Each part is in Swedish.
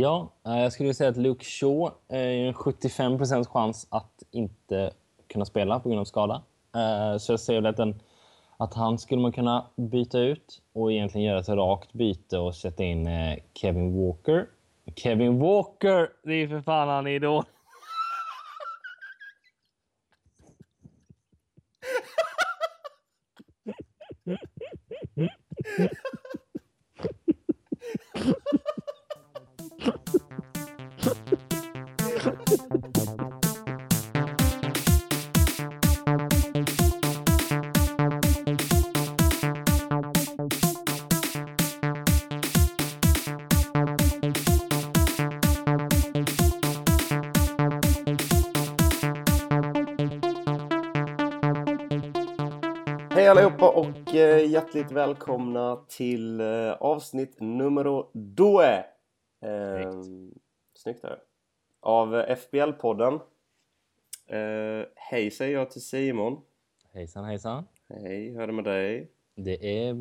Ja, eh, jag skulle säga att Luke Shaw eh, är en 75% chans att inte kunna spela på grund av skada. Eh, så jag ser att, att han skulle man kunna byta ut och egentligen göra ett rakt byte och sätta in Kevin Walker. Kevin Walker! Det är för fan han är idol. Hej allihopa och eh, hjärtligt välkomna till eh, avsnitt nummer due. Eh, snyggt där. Av FBL-podden. Eh, hej säger jag till Simon. Hejsan hejsan. Hej, hur är det med dig? Det är,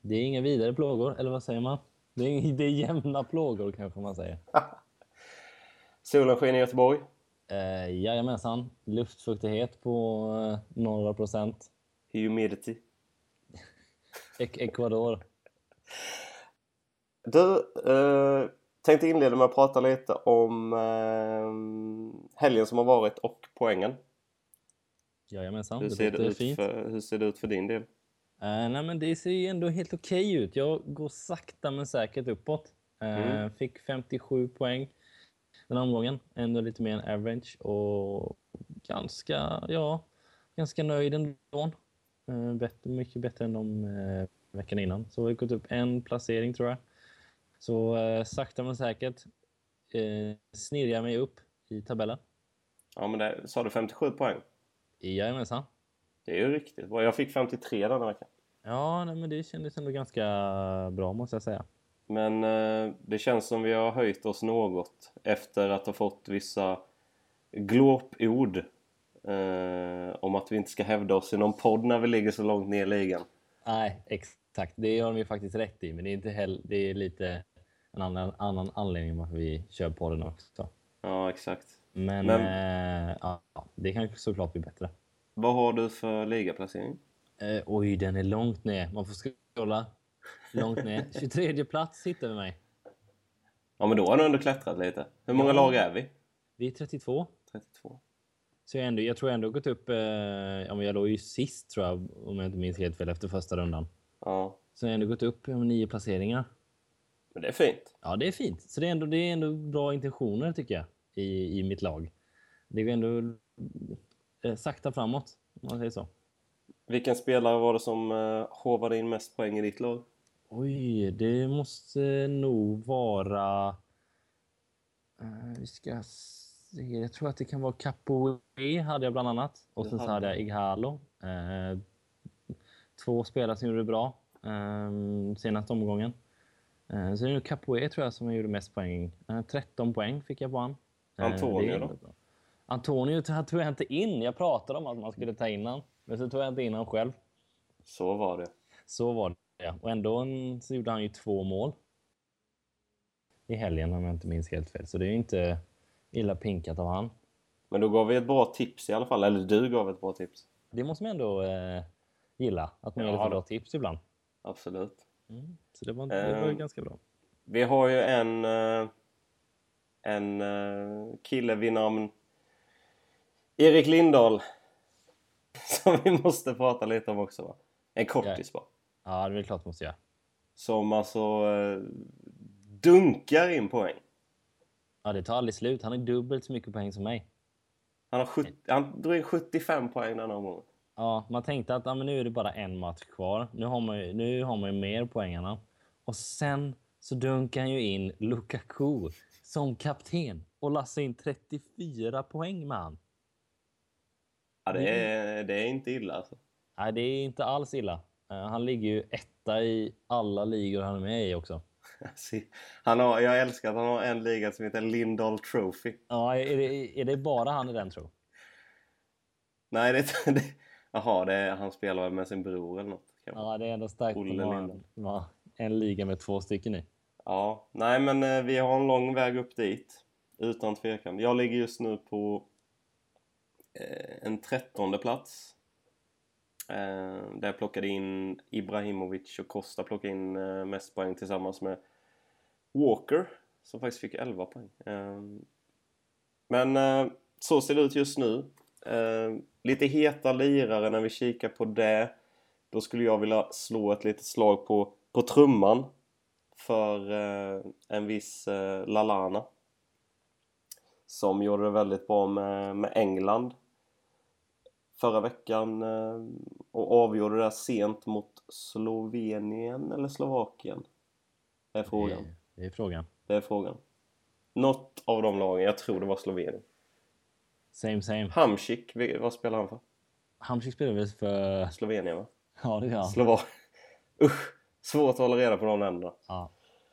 det är inga vidare plågor, eller vad säger man? Det är, det är jämna plågor kanske man säger. Solen skiner i Göteborg. Eh, jajamensan. Luftfuktighet på eh, några procent. Humidity. Ek Ecuador. Du, eh, tänkte inleda med att prata lite om eh, helgen som har varit och poängen. Jajamensan, Hur det ser det, ut fint. för, hur ser det ut för din del? Eh, nej, men det ser ju ändå helt okej ut. Jag går sakta men säkert uppåt. Eh, Mm. Fick 57 poäng den omgången. Ändå lite mer än average och ganska, ja, ganska nöjd ändå. Eh, bättre, mycket bättre än de eh, veckan innan. Så vi har gått upp en placering tror jag. Så eh, sakta men säkert eh, snirrar jag mig upp i tabellen. Ja, men det, sa du 57 poäng? Jajamensan. Det är ju riktigt bra. Jag fick 53 denna veckan. Ja, nej, men det kändes ändå ganska bra måste jag säga. Men eh, det känns som vi har höjt oss något efter att ha fått vissa glåpord eh, om att vi inte ska hävda oss i någon podd när vi ligger så långt ner i ligan. Nej, exakt. Det har de ju faktiskt rätt i, men det är, inte heller, det är lite en annan, annan anledning varför vi kör på den också. Ja, exakt. Men, Men- Eh, ja, det kan såklart bli bättre. Vad har du för ligaplacering? Eh, oj, den är långt ner. Man får scrolla långt ner. 23 plats hittar vi mig. Ja, men då har du ändå klättrat lite. Hur många Ja. lag är vi? Vi är 32. 32. Så jag, ändå, jag tror jag ändå gått upp... Eh, ja, men jag låg ju sist tror jag, om jag inte minns helt fel, efter första rundan. Ja, Så jag har ändå gått upp med nio placeringar. men det är fint. Ja, det är fint. Så det är ändå, det är ändå bra intentioner tycker jag i, i mitt lag. Det går ändå eh, sakta framåt, om man säger så. Vilken spelare var det som eh, håvade in mest poäng i ditt lag? Oj, det måste nog vara... Eh, vi ska. Jag tror att det kan vara Capoe hade jag bland annat. Och sen så hade. jag Ighalo. Eh, två spelare som gjorde det bra eh, senaste omgången. Eh, så det är nog Capoe tror jag som gjorde mest poäng. Eh, 13 poäng fick jag på han. Eh, Antonio då? Antonio tog jag inte in. Jag pratade om att man skulle ta in han. Men så tog jag inte in han själv. Så var det. Så var det. Och ändå så gjorde han ju två mål. I helgen om jag inte minns helt fel. Så det är ju inte illa pinkat av han. Men då gav vi ett bra tips i alla fall. Eller du gav ett bra tips. Det måste man ändå eh, gilla. Att man Ja, ger lite bra tips ibland. Absolut. Mm. Så det var, det var ju Ehm. ganska bra. Vi har ju en, eh, en eh, kille vid namn Erik Lindahl som vi måste prata lite om också va? En kortis bara. Ja, det är klart måste jag. Som alltså eh, dunkar in poäng. Ja, det tar aldrig slut. Han har dubbelt så mycket poäng som mig. Han, har 70, han drog in 75 poäng den omgången. Ja, man tänkte att ja, men nu är det bara en match kvar. Nu har man ju, nu har man ju mer poäng än han. Och sen så dunkar han ju in Lukaku som kapten och lassar in 34 poäng med han. Ja, det, är, det är inte illa alltså. Nej, det är inte alls illa. Eh, Han ligger ju etta i alla ligor han är med i också. Han har, jag älskar att han har en liga som heter Lindahl Trophy. Ja, är det, är det bara han i den tro? Nej, det, det, jaha, det är, han spelar med sin bror eller något. kanske. Ja, det är ändå starkt. Olle att ha en, liga med två stycken i. Ja, nej men eh, vi har en lång väg upp dit. Utan tvekan. Jag ligger just nu på eh, en trettonde plats. Eh, där jag plockade in Ibrahimovic och Costa plockade in mest poäng tillsammans med Walker som faktiskt fick 11 poäng. Ehm, men eh, så ser det ut just nu. Ehm, lite heta lirare när vi kikar på det. Då skulle jag vilja slå ett litet slag på, på trumman för eh, en viss eh, Lalana. Som gjorde det väldigt bra med, med England förra veckan och avgjorde det sent mot Slovenien eller Slovakien? Är frågan. Mm det är frågan. Det är frågan. Något av de lagen, jag tror det var Slovenien. Same same. Hamsik, vad spelar han för? Hamsik spelar väl för... Slovenien va? Ja, det gör han. Slovak. Usch! Svårt att hålla reda på de länderna. Ja.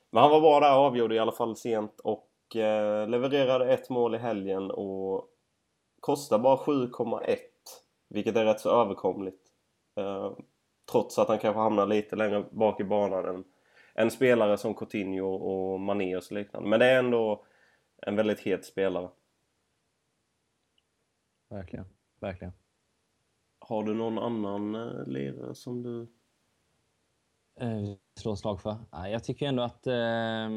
Men han var bra där och avgjorde i alla fall sent och eh, levererade ett mål i helgen och kostar bara 7,1 vilket är rätt så överkomligt. Eh, trots att han kanske hamnar lite längre bak i banan än, än spelare som Coutinho och Mané och så liknande. Men det är ändå en väldigt het spelare. Verkligen. Verkligen. Har du någon annan eh, lirare som du... Eh, slå slag för? Nej, jag tycker ändå att eh,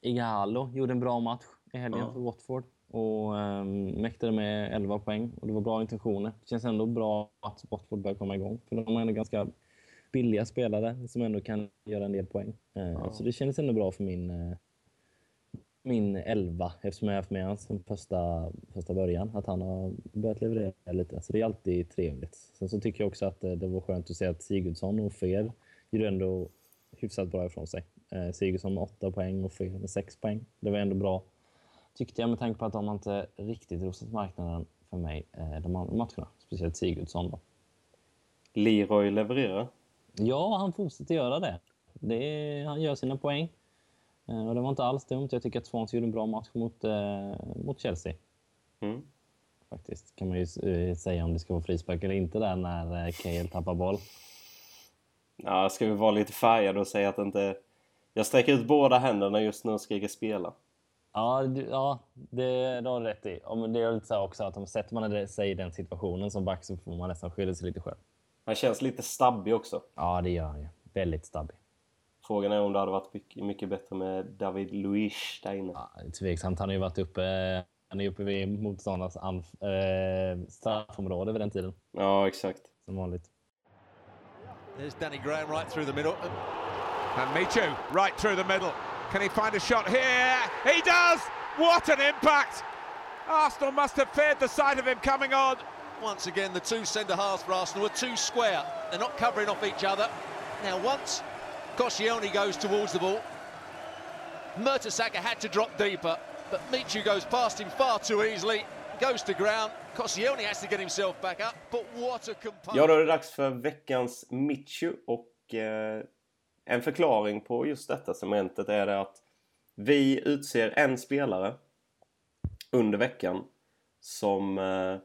Igalo gjorde en bra match i helgen Ja. för Watford och eh, mäktade med 11 poäng och det var bra intentioner. Det känns ändå bra att Watford börjar komma igång för de har ändå ganska billiga spelare som ändå kan göra en del poäng. Eh, Ja. Så det kändes ändå bra för min eh, min 11 eftersom jag har haft med honom från första, första början. Att han har börjat leverera lite. Så det är alltid trevligt. Sen så tycker jag också att eh, det var skönt att se att Sigurdsson och Fer gjorde ändå hyfsat bra ifrån sig. Sigurdsson med 8 poäng och Fer med 6 poäng. Det var ändå bra. Tyckte jag med tanke på att de inte riktigt rosat marknaden för mig de andra matcherna. Speciellt Sigurdsson då. Leroy levererar. Ja, han fortsätter göra det. det är, han gör sina poäng. Eh, Och det var inte alls dumt. Jag tycker att Swansea gjorde en bra match mot, eh, mot Chelsea. Mm. Faktiskt. Kan man ju eh, säga om det ska vara frispark eller inte där när eh, Kael tappar boll. Ja, ska vi vara lite färgade och säga att inte... Jag sträcker ut båda händerna just nu och skriker spela. Ja, du, ja det, det har du rätt i. Ja, men det är lite så också att om sätter man sig i den situationen som back så får man nästan skylla sig lite själv. Han känns lite stabbig också. Ja, det gör han ju. Väldigt stabbig. Frågan är om det hade varit mycket, mycket bättre med David Luiz där inne. Ja, tveksamt. Han har ju varit uppe, han är uppe vid motståndarnas eh, straffområde vid den tiden. Ja, exakt. Som vanligt. There's Danny Graham right through the middle. And Michu right through the middle. Can he find a shot here? He does! What an impact! Arsenal must have feared the sight of him coming on. Once again, the two centre halves for Arsenal are too square. They're not covering off each other. Now, once Koscielny goes towards the ball, Mertesacker had to drop deeper, but Michu goes past him far too easily, goes to ground. Koscielny has to get himself back up, but what a composure. Ja, då är det dags för veckans Michu och eh, en förklaring på just detta segmentet är det att vi utser en spelare under veckan som eh,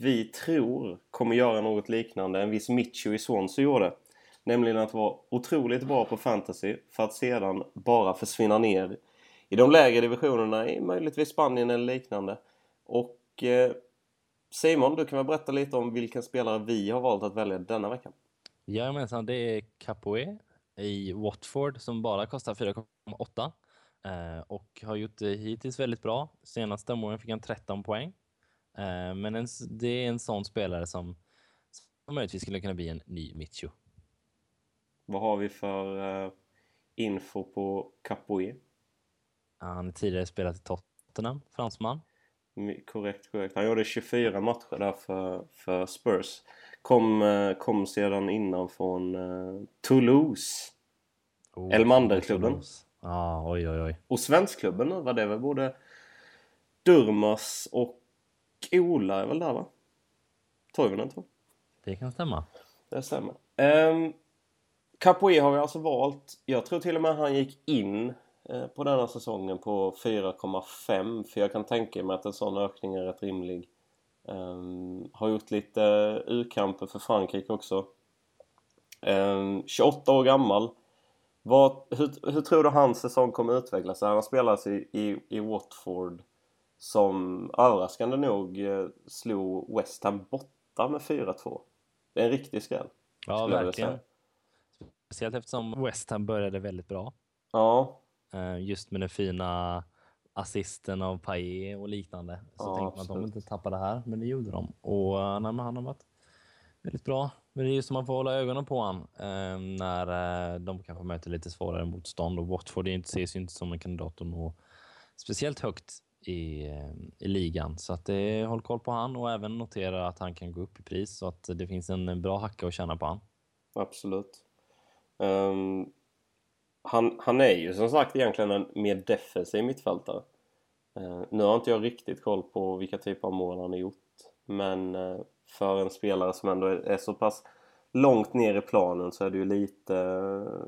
vi tror kommer göra något liknande en viss Michu i Swansea gjorde. Nämligen att vara otroligt bra på fantasy för att sedan bara försvinna ner i de lägre divisionerna i möjligtvis Spanien eller liknande. Och eh, Simon, du kan väl berätta lite om vilken spelare vi har valt att välja denna veckan? Jajamensan, det är Capoe i Watford som bara kostar 4,8 eh, och har gjort det hittills väldigt bra. Senaste omgången fick han 13 poäng. Eh, men en, det är en sån spelare som, som möjligtvis skulle kunna bli en ny Michu. Vad har vi för eh, info på Capoe? Han har tidigare spelat i Tottenham, fransman. Korrekt, korrekt. Han gjorde 24 matcher där för, för Spurs. Kom, eh, kom sedan innan från eh, Toulouse. Oh, Elmanderklubben. Ja, oj, oj, oj. Och svenskklubben var det väl både Durmas och Ola är väl där va? Toivonen tror. Det kan stämma. Det stämmer. Um, Capoe har vi alltså valt. Jag tror till och med han gick in eh, på denna säsongen på 4,5 för jag kan tänka mig att en sån ökning är rätt rimlig. Ehm, har gjort lite U-kamper för Frankrike också. Ehm, 28 år gammal. Vad, hur, hur tror du hans säsong kommer utvecklas? Han har spelat i, i, i Watford som överraskande nog eh, slog West Ham borta med 4-2. Det är en riktig skräll. Ja, verkligen. Speciellt eftersom West Ham började väldigt bra. Ja. Eh, just med den fina assisten av Paille och liknande. Så ja, tänkte man att de inte tappade det här, men det gjorde de. Och uh, han har varit väldigt bra. Men det är just som man får hålla ögonen på eh, när eh, de kanske möter lite svårare motstånd. Och Watford ses ju inte som en kandidat att nå speciellt högt i, eh, i ligan. Så att det, håll koll på han och även notera att han kan gå upp i pris så att det finns en bra hacka att tjäna på han. Absolut. Um, han, han är ju som sagt egentligen en mer defensiv mittfältare. Uh, nu har inte jag riktigt koll på vilka typer av mål han har gjort. Men uh, för en spelare som ändå är, är, så pass långt ner i planen så är det ju lite... Uh,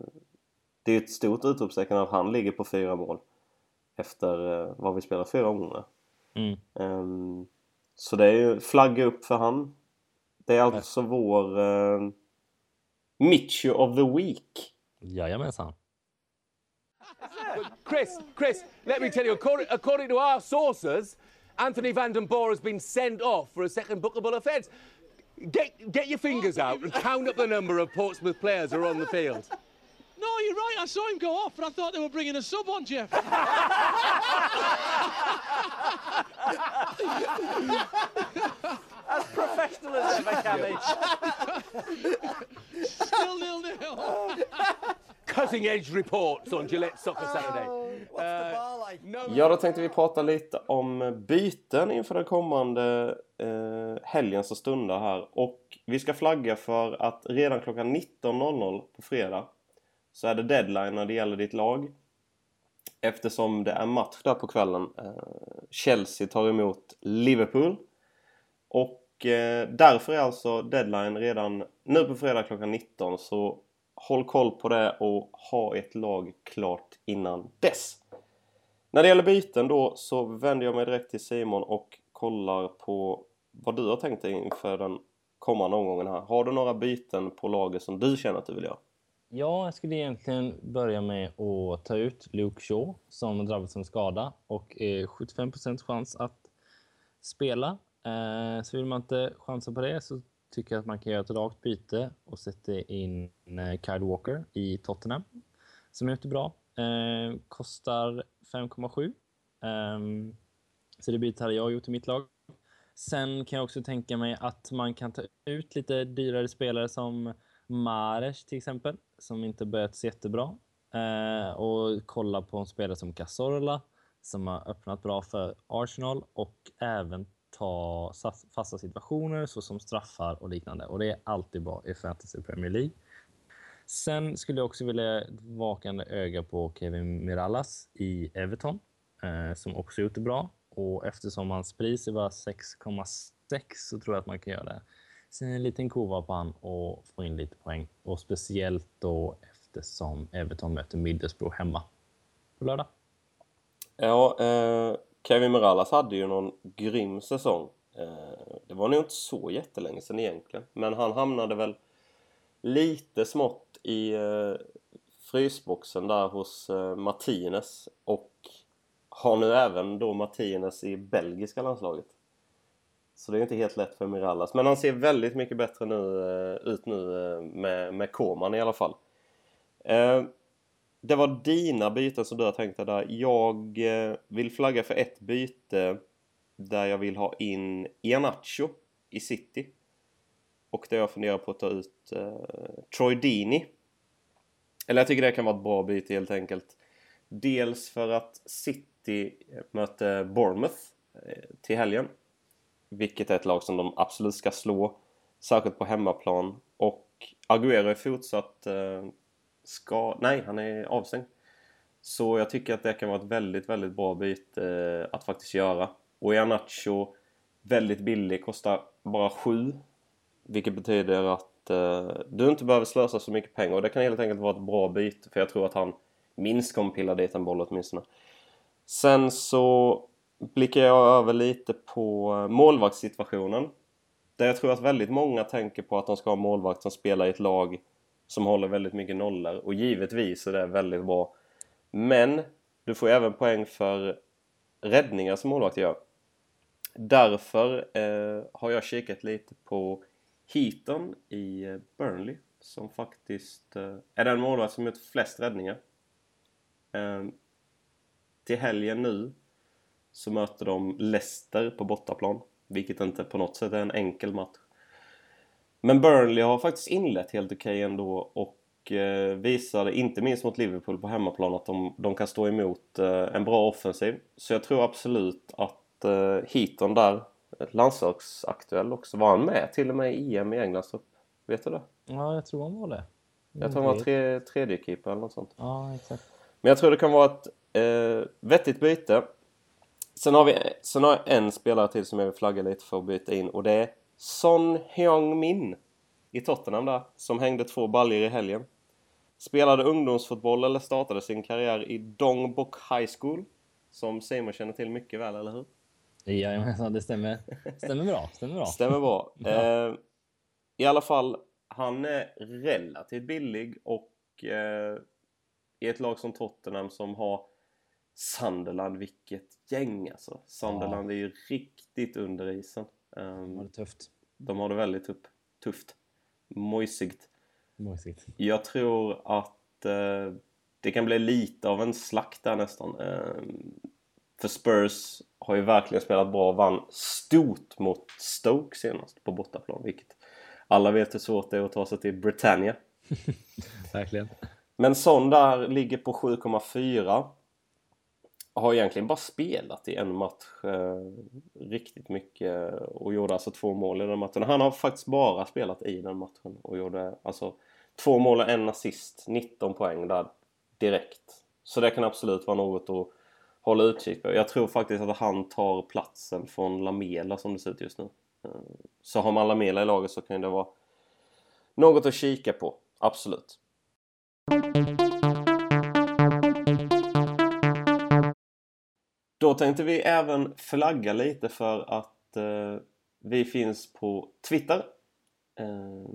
det är ju ett stort utropstecken att han ligger på fyra mål efter eh, vad vi spelar fyra gånger. Mm. Um, så det är ju flagga upp för han. Det är alltså Nej. vår uh, Mitchu of the Week. Jajamensan. Chris, Chris, let me tell you, according, according to our sources, Anthony Van Den Boer has been sent off for a second bookable offence. Get, get your fingers out and count up the number of Portsmouth players who are on the field. No, you're right. I saw him go off, and I thought they were bringing a sub on, Jeff. as professional as ever, Cammy. Still nil nil. Cutting edge reports on Gillette Soccer Saturday. Uh, ja, då tänkte vi prata lite om byten inför den kommande eh, helgen som stundar här. Och vi ska flagga för att redan klockan 19.00 på fredag så är det deadline när det gäller ditt lag. Eftersom det är match där på kvällen. Eh, Chelsea tar emot Liverpool. Och eh, därför är alltså deadline redan nu på fredag klockan 19 så håll koll på det och ha ett lag klart innan dess. När det gäller byten då så vänder jag mig direkt till Simon och kollar på vad du har tänkt dig inför den kommande omgången här. Har du några byten på laget som du känner att du vill göra? Ja, jag skulle egentligen börja med att ta ut Luke Shaw som drabbats av skada och är 75 chans att spela. Eh, så vill man inte chansa på det så tycker jag att man kan göra ett rakt byte och sätta in eh, Kyle Walker i Tottenham som är bra. Eh, kostar 5,7. Eh, så det bytet hade jag gjort i mitt lag. Sen kan jag också tänka mig att man kan ta ut lite dyrare spelare som Mares till exempel, som inte börjat så jättebra. Eh, och kolla på en spelare som Cazorla som har öppnat bra för Arsenal och även ta fasta situationer såsom straffar och liknande. Och det är alltid bra i Fantasy Premier League. Sen skulle jag också vilja vakande öga på Kevin Mirallas i Everton eh, som också gjort det bra. Och eftersom hans pris är bara 6,6 så tror jag att man kan göra det en liten kova på han och få in lite poäng. Och speciellt då eftersom Everton möter Middlesbrough hemma på lördag. Ja, eh, Kevin Morales hade ju någon grym säsong. Eh, det var nog inte så jättelänge sedan egentligen. Men han hamnade väl lite smått i eh, frysboxen där hos eh, Martinez och har nu även då Martinez i belgiska landslaget. Så det är inte helt lätt för Mirallas. Men han ser väldigt mycket bättre nu, eh, ut nu eh, med, med Koman i alla fall. Eh, det var dina byten som du har tänkt dig där. Jag eh, vill flagga för ett byte där jag vill ha in Ianacho i City. Och där jag funderar på att ta ut Troy Dini. Eller jag tycker det kan vara ett bra byte helt enkelt. Dels för att City möter Bournemouth till helgen vilket är ett lag som de absolut ska slå. Särskilt på hemmaplan. Och Agüero är fortsatt eh, ska... Nej, han är avstängd. Så jag tycker att det kan vara ett väldigt, väldigt bra byte eh, att faktiskt göra. Och Ianacho, väldigt billig, kostar bara 7. Vilket betyder att eh, du inte behöver slösa så mycket pengar. Och det kan helt enkelt vara ett bra byte. För jag tror att han minst kommer pilla dit en boll åtminstone. Sen så blickar jag över lite på målvaktssituationen. Där jag tror att väldigt många tänker på att de ska ha målvakt som spelar i ett lag som håller väldigt mycket nollor och givetvis är det väldigt bra. Men du får ju även poäng för räddningar som målvakter gör. Därför eh, har jag kikat lite på Heaton i eh, Burnley som faktiskt eh, är den målvakt som gjort flest räddningar. Eh, till helgen nu så möter de Leicester på bortaplan, vilket inte på något sätt är en enkel match. Men Burnley har faktiskt inlett helt okej okay ändå och eh, visade, inte minst mot Liverpool på hemmaplan, att de, de kan stå emot eh, en bra offensiv. Så jag tror absolut att eh, Heaton där, landslagsaktuell också, var han med till och med i EM i Englands trupp? Vet du det? Ja, jag tror han var det. Jag tror han var tre, tredje keeper eller något sånt. Ja, exakt. Men jag tror det kan vara ett eh, vettigt byte. Sen har, vi, sen har jag en spelare till som jag vill flagga lite för att byta in och det är Son Heung-min i Tottenham där, som hängde två baljor i helgen. Spelade ungdomsfotboll eller startade sin karriär i Dongbok High School. Som Simon känner till mycket väl, eller hur? Jajamensan, det stämmer. Stämmer bra. Stämmer bra. Stämmer bra. Eh, I alla fall, han är relativt billig och eh, i ett lag som Tottenham som har Sunderland, vilket gäng alltså. Sunderland ja. är ju riktigt under isen. Um, de har det tufft. De har det väldigt tuff, tufft. Mojsigt. Mojsigt. Jag tror att uh, det kan bli lite av en slakt där nästan. Uh, för Spurs har ju verkligen spelat bra. Vann stort mot Stoke senast på bortaplan. Vilket alla vet hur svårt det är att ta sig till Britannia. verkligen. Men sån där ligger på 7,4 har egentligen bara spelat i en match eh, riktigt mycket och gjorde alltså två mål i den matchen. Han har faktiskt bara spelat i den matchen och gjorde alltså två mål och en assist, 19 poäng där direkt. Så det kan absolut vara något att hålla utkik på. Jag tror faktiskt att han tar platsen från Lamela som det ser ut just nu. Eh, så har man Lamela i laget så kan det vara något att kika på, absolut. Då tänkte vi även flagga lite för att eh, vi finns på Twitter. Eh,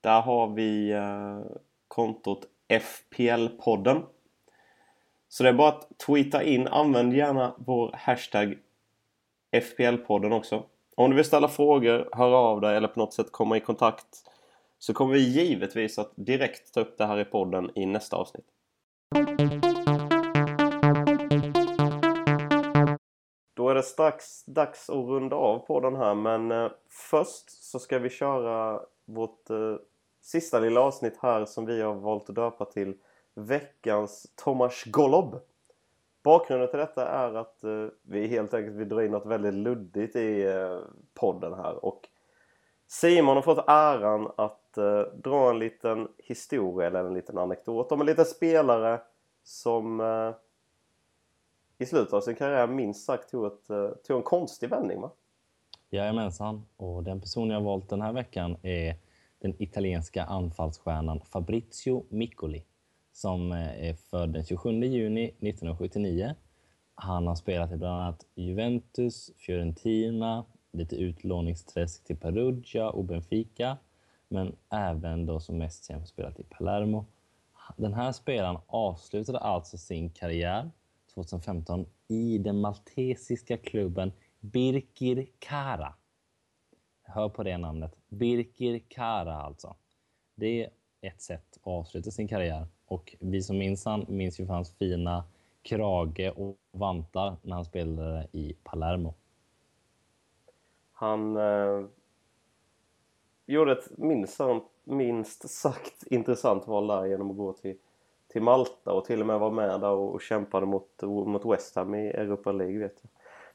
där har vi eh, kontot FPL-podden. Så det är bara att tweeta in. Använd gärna vår hashtag FPL-podden också. Om du vill ställa frågor, höra av dig eller på något sätt komma i kontakt så kommer vi givetvis att direkt ta upp det här i podden i nästa avsnitt. Är det strax dags att runda av på den här men eh, först så ska vi köra vårt eh, sista lilla avsnitt här som vi har valt att döpa till veckans Tomas Golob. Bakgrunden till detta är att eh, vi helt enkelt vill dra in något väldigt luddigt i eh, podden här och Simon har fått äran att eh, dra en liten historia eller en liten anekdot om en liten spelare som eh, i slutet av sin karriär minst sagt tog, ett, eh, tog en konstig vändning va? Jajamensan, och den person jag valt den här veckan är den italienska anfallsstjärnan Fabrizio Miccoli som eh, är född den 27 juni 1979. Han har spelat i bland annat Juventus, Fiorentina, lite utlåningsträsk till Perugia och Benfica, men även då som mest känd för spelat i Palermo. Den här spelaren avslutade alltså sin karriär 2015 i den maltesiska klubben Birkir Kara. Hör på det namnet. Birkir Kara alltså. Det är ett sätt att avsluta sin karriär och vi som minns han minns ju för hans fina krage och vantar när han spelade i Palermo. Han eh, gjorde ett minst, minst sagt intressant val där genom att gå till, till Malta och till och med vara med där och, och kämpade mot, mot West Ham i Europa League vet jag.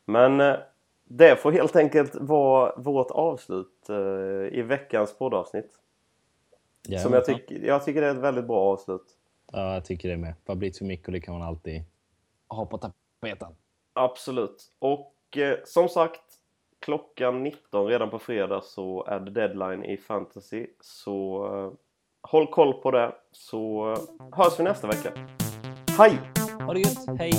Men eh, det får helt enkelt vara vårt avslut eh, i veckans poddavsnitt. Ja, Som jag, tyck, jag tycker det är ett väldigt bra avslut. Ja, jag tycker det med. Fabrizio Miccoli kan man alltid ha på tapeten. Absolut. Och eh, som sagt, klockan 19 redan på fredag så är det deadline i fantasy. Så eh, håll koll på det så hörs vi nästa vecka. Hej! Ha det gött, hej!